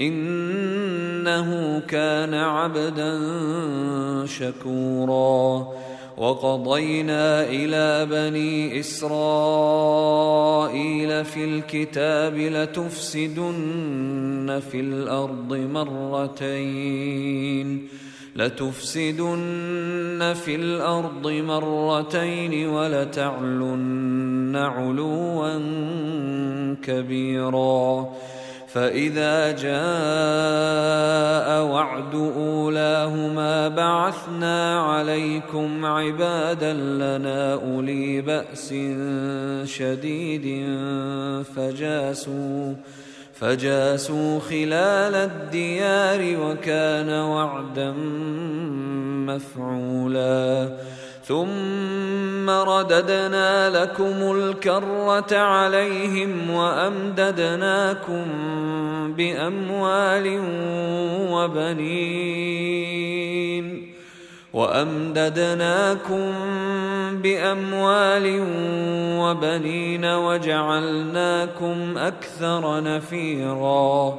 إنه كان عبدا شكورا. وقضينا إلى بني إسرائيل في الكتاب لتفسدن في الأرض مرتين. لتفسدن في الأرض مرتين ولتعلن علوا كبيرا. فإذا جاء وعد أولاهما بعثنا عليكم عبادا لنا أولي بأس شديد فجاسوا فجاسوا خلال الديار وكان وعدا مفعولا. ثم رددنا لكم الكرة عليهم وأمددناكم بأموال وبنين وأمددناكم بأموال وبنين وجعلناكم أكثر نفيراً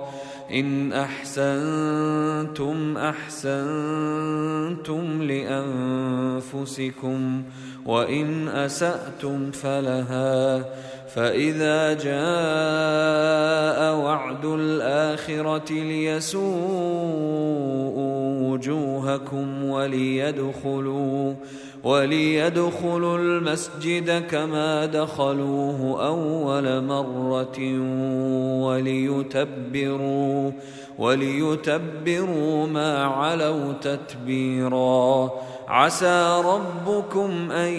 إن أحسنتم أحسنتم لأنفسكم وإن أسأتم فلها. فإذا جاء وعد الآخرة ليسوءوا وجوهكم وليدخلوا وليدخلوا المسجد كما دخلوه أول مرة وليتبروا وليتبروا ما علوا تتبيرا. عسى ربكم أن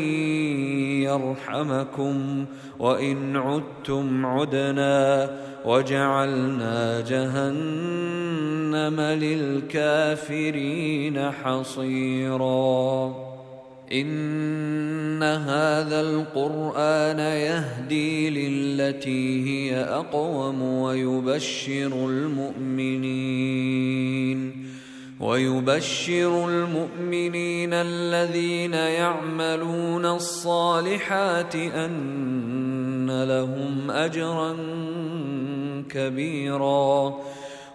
يرحمكم وإن عدتم عدنا. وجعلنا جهنم للكافرين حصيراً. إن هذا القرآن يهدي للتي هي أقوم ويبشر المؤمنين ويبشر المؤمنين الذين يعملون الصالحات أن لهم أجرا كبيرا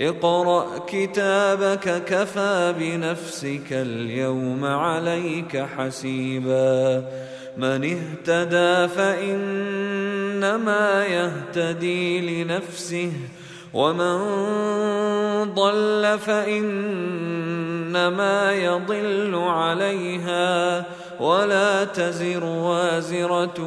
اقرأ كتابك كفى بنفسك اليوم عليك حسيبا. من اهتدى فإنما يهتدي لنفسه ومن ضل فإنما يضل عليها. ولا تزر وازرة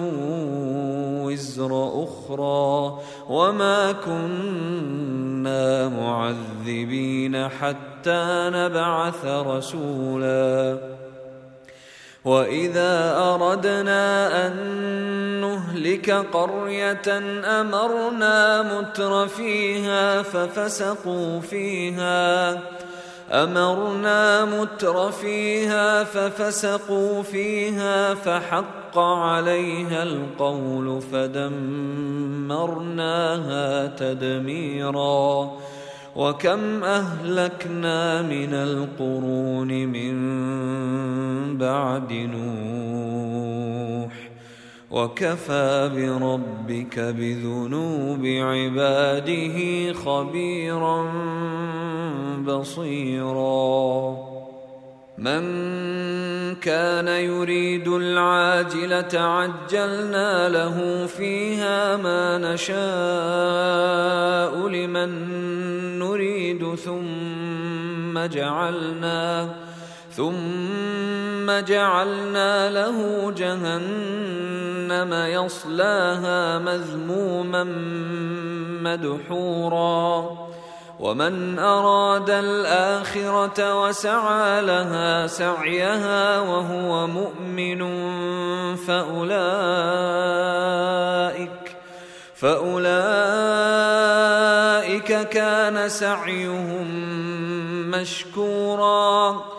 وزر أخرى وما كنا معذبين حتى نبعث رسولا. وإذا أردنا أن نهلك قرية أمرنا متر فيها ففسقوا فيها أمرنا متر فيها ففسقوا فيها فحق عليها القول فدمرناها تدميرا وكم أهلكنا من القرون من بعد نوح وكفى بربك بذنوب عباده خبيرا بصيرا. من كان يريد العاجلة عجلنا له فيها ما نشاء لمن نريد ثم جعلنا ثم جعلنا له جهنم يصلاها مذموما مدحورا. ومن أراد الآخرة وسعى لها سعيها وهو مؤمن فأولئك فأولئك كان سعيهم مشكورا.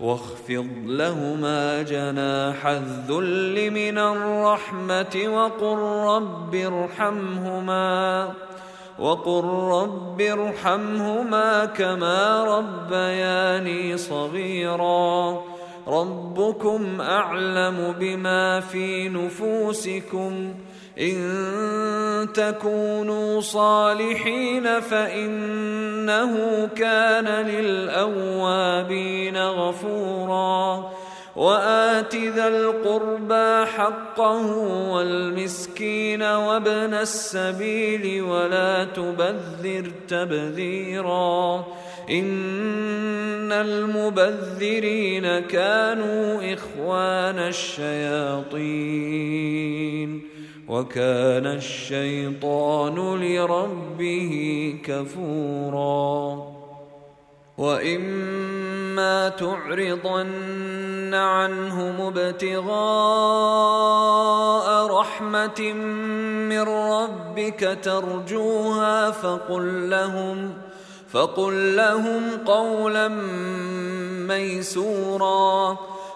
واخفض لهما جناح الذل من الرحمة وقل رب ارحمهما وقل رب ارحمهما كما ربياني صغيرا ربكم أعلم بما في نفوسكم إن تكونوا صالحين فإنه كان للأوابين غفورا. وآت ذا القربى حقه والمسكين وابن السبيل ولا تبذر تبذيرا. إن المبذرين كانوا إخوان الشياطين. وكان الشيطان لربه كفورا. وإما تعرضن عنهم ابتغاء رحمة من ربك ترجوها فقل لهم فقل لهم قولا ميسورا.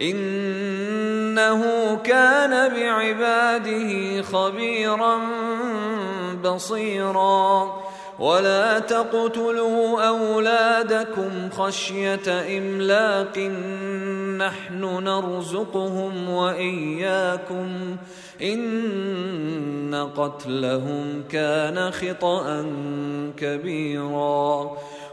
إنه كان بعباده خبيرا بصيرا. ولا تقتلوا أولادكم خشية إملاق. نحن نرزقهم وإياكم. إن قتلهم كان خطأ كبيرا.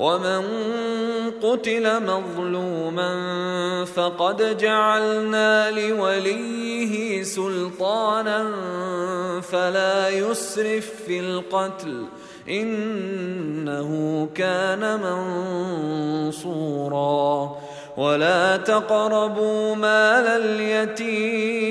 ومن قتل مظلوما فقد جعلنا لوليه سلطانا فلا يسرف في القتل انه كان منصورا ولا تقربوا مال اليتيم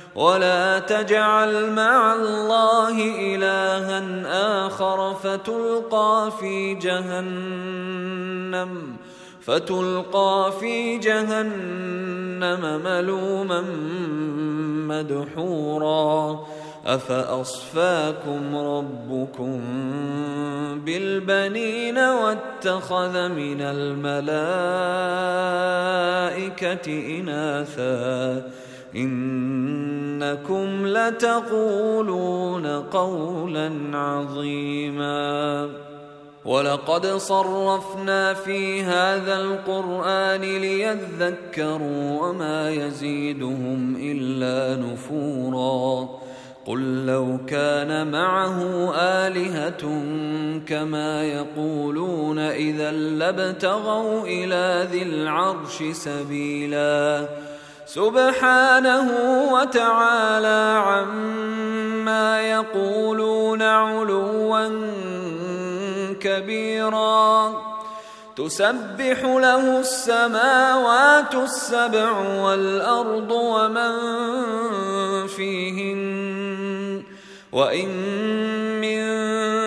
ولا تجعل مع الله إلها آخر فتلقى في جهنم فتلقى في جهنم ملوما مدحورا. أفأصفاكم ربكم بالبنين واتخذ من الملائكة إناثا؟ إنكم لتقولون قولا عظيما. ولقد صرفنا في هذا القرآن ليذكروا وما يزيدهم إلا نفورا. قل لو كان معه آلهة كما يقولون إذا لابتغوا إلى ذي العرش سبيلا. سبحانه وتعالى عما يقولون علوا كبيرا. تسبح له السماوات السبع والأرض ومن فيهن. وإن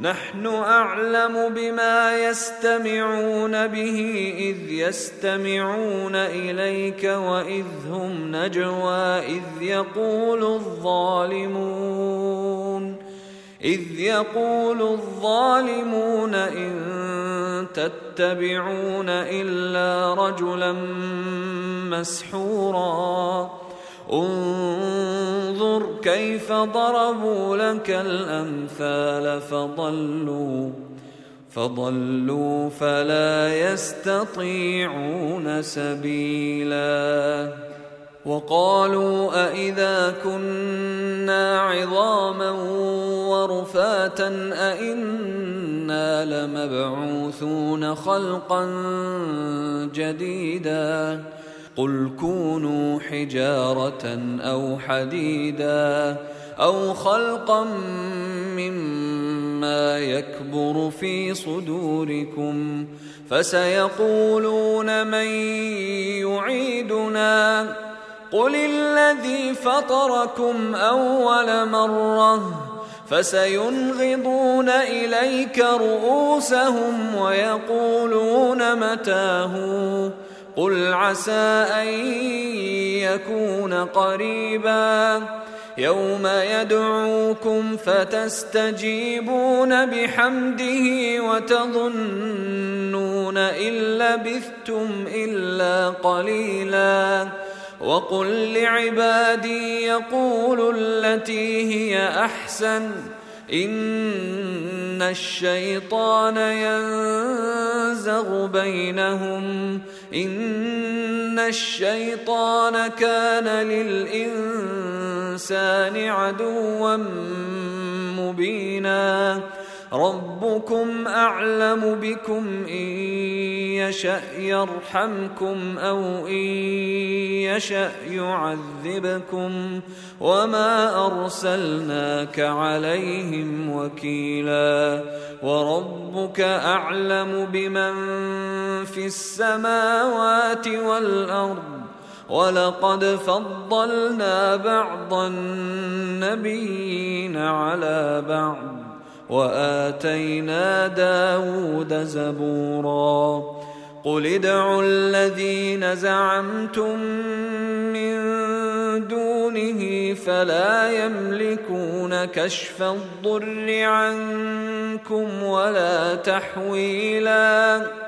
نحن أعلم بما يستمعون به إذ يستمعون إليك وإذ هم نجوى إذ يقول الظالمون إذ يقول الظالمون إن تتبعون إلا رجلا مسحورا انظر كيف ضربوا لك الأمثال فضلوا فضلوا فلا يستطيعون سبيلا. وقالوا أإذا كنا عظاما ورفاتا أإنا لمبعوثون خلقا جديدا. قل كونوا حجارة أو حديدا أو خلقا مما يكبر في صدوركم فسيقولون من يعيدنا قل الذي فطركم أول مرة فسينغضون إليك رؤوسهم ويقولون متاه قل عسى أن يكون قريبا يوم يدعوكم فتستجيبون بحمده وتظنون إن لبثتم إلا قليلا وقل لعبادي يقولوا التي هي أحسن إن الشيطان ينزغ بينهم. إن الشيطان كان للإنسان عدوا مبينا. ربكم أعلم بكم إن يشأ يرحمكم أو إن يشأ يعذبكم وما أرسلناك عليهم وكيلا وربك أعلم بمن في السماوات والأرض ولقد فضلنا بعض النبيين على بعض وآتينا داود زبورا. قل ادعوا الذين زعمتم من دونه فلا يملكون كشف الضر عنكم ولا تحويلا.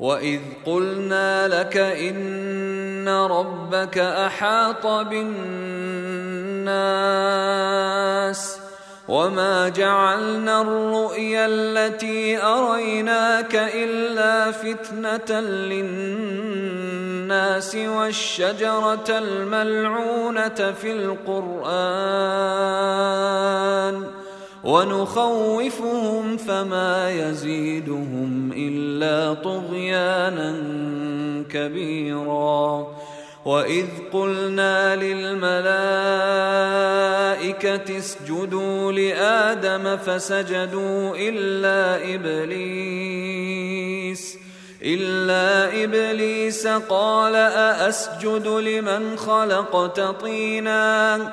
واذ قلنا لك ان ربك احاط بالناس وما جعلنا الرؤيا التي اريناك الا فتنه للناس والشجره الملعونه في القران ونخوفهم فما يزيدهم إلا طغيانا كبيرا. وإذ قلنا للملائكة اسجدوا لآدم فسجدوا إلا إبليس إلا إبليس قال أأسجد لمن خلقت طينا؟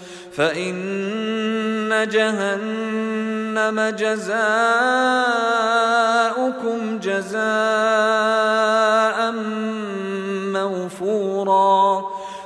فإن جهنم جزاؤكم جزاء موفورا.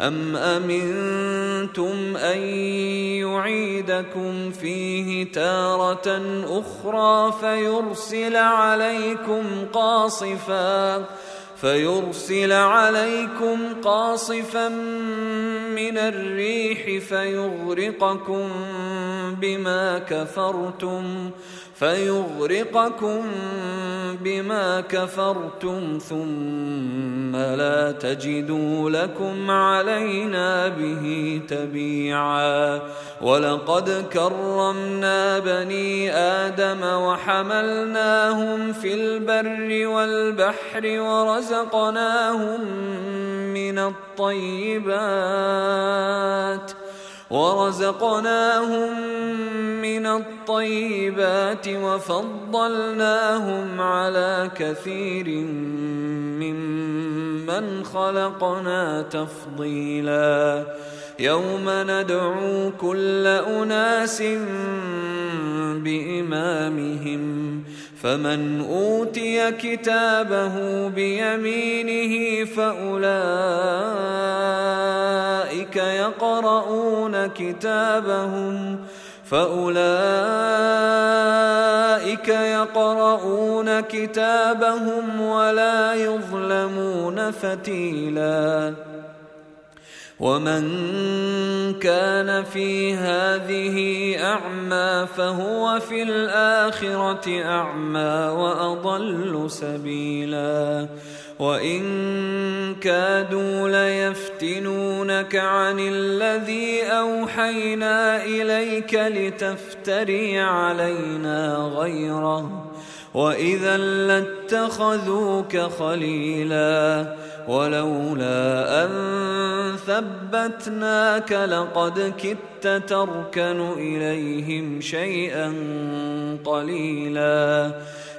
أم أمنتم أن يعيدكم فيه تارة أخرى فيرسل عليكم قاصفاً فيرسل عليكم قاصفا من الريح فيغرقكم بما كفرتم فيغرقكم بما كفرتم ثم لا تجدوا لكم علينا به تبيعا. ولقد كرمنا بني آدم وحملناهم في البر والبحر ورزقناهم من الطيبات. ورزقناهم من الطيبات وفضلناهم على كثير ممن خلقنا تفضيلا. يوم ندعو كل أناس بإمامهم فمن أوتي كتابه بيمينه فأولئك يقرؤون كتابهم فأولئك يقرؤون كتابهم ولا يظلمون فتيلا ومن كان في هذه اعمى فهو في الاخره اعمى واضل سبيلا وان كادوا ليفتنونك عن الذي اوحينا اليك لتفتري علينا غيره واذا لاتخذوك خليلا ولولا ان ثبتناك لقد كدت تركن اليهم شيئا قليلا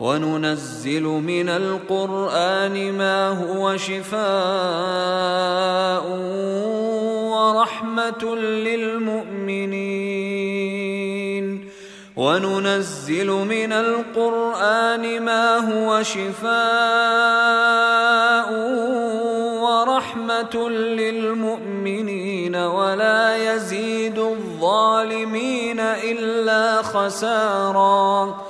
وننزل من القرآن ما هو شفاء ورحمة للمؤمنين. وننزل من القرآن ما هو شفاء ورحمة للمؤمنين. ولا يزيد الظالمين إلا خساراً.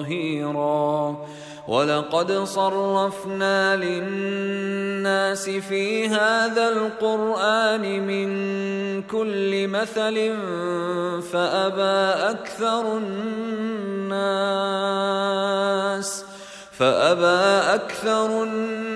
ظهيرا ولقد صرفنا للناس في هذا القرآن من كل مثل فأبى أكثر الناس فأبى أكثر الناس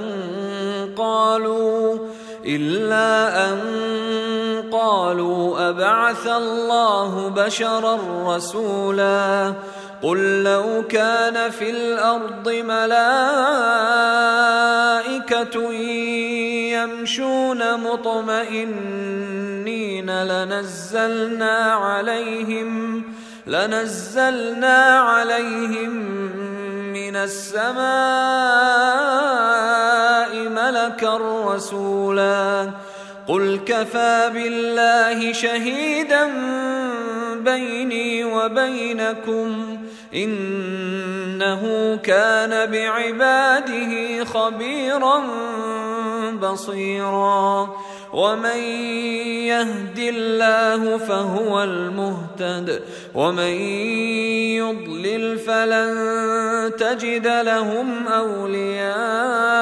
إلا أن قالوا أبعث الله بشرا رسولا قل لو كان في الأرض ملائكة يمشون مطمئنين لنزلنا عليهم لنزلنا عليهم من السماء ملكا رسولا قل كفى بالله شهيدا بيني وبينكم إنه كان بعباده خبيرا بصيرا. ومن يهد الله فهو المهتد. ومن يضلل فلن تجد لهم أولياء.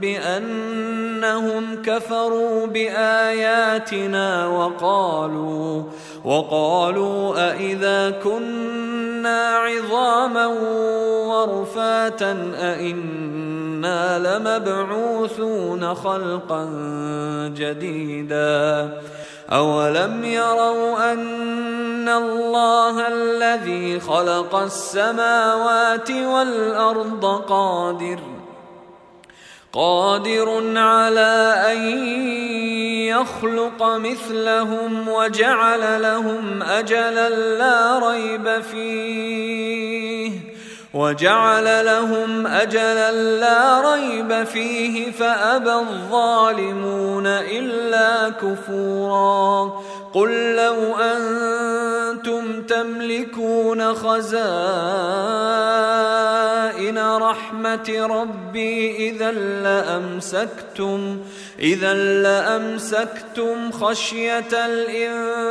بأنهم كفروا بآياتنا وقالوا وقالوا أإذا كنا عظاما ورفاتا أإنا لمبعوثون خلقا جديدا. أولم يروا أن الله الذي خلق السماوات والأرض قادر قادر على أن يخلق مثلهم وجعل لهم أجلا لا ريب فيه. وجعل لهم أجلا لا ريب فيه فأبى الظالمون إلا كفورا. قل لو أنتم تملكون خزائن رحمة ربي إذا لأمسكتم إذا لأمسكتم خشية الإنفاق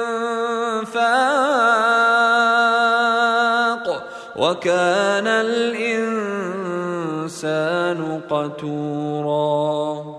وكان الإنسان قتورا.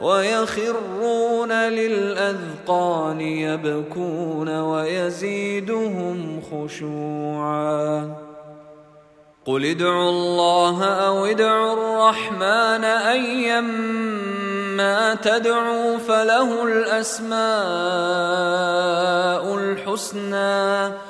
ويخرون للأذقان يبكون ويزيدهم خشوعا. قل ادعوا الله أو ادعوا الرحمن ايما تدعوا فله الأسماء الحسنى.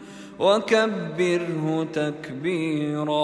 وكبره تكبيرا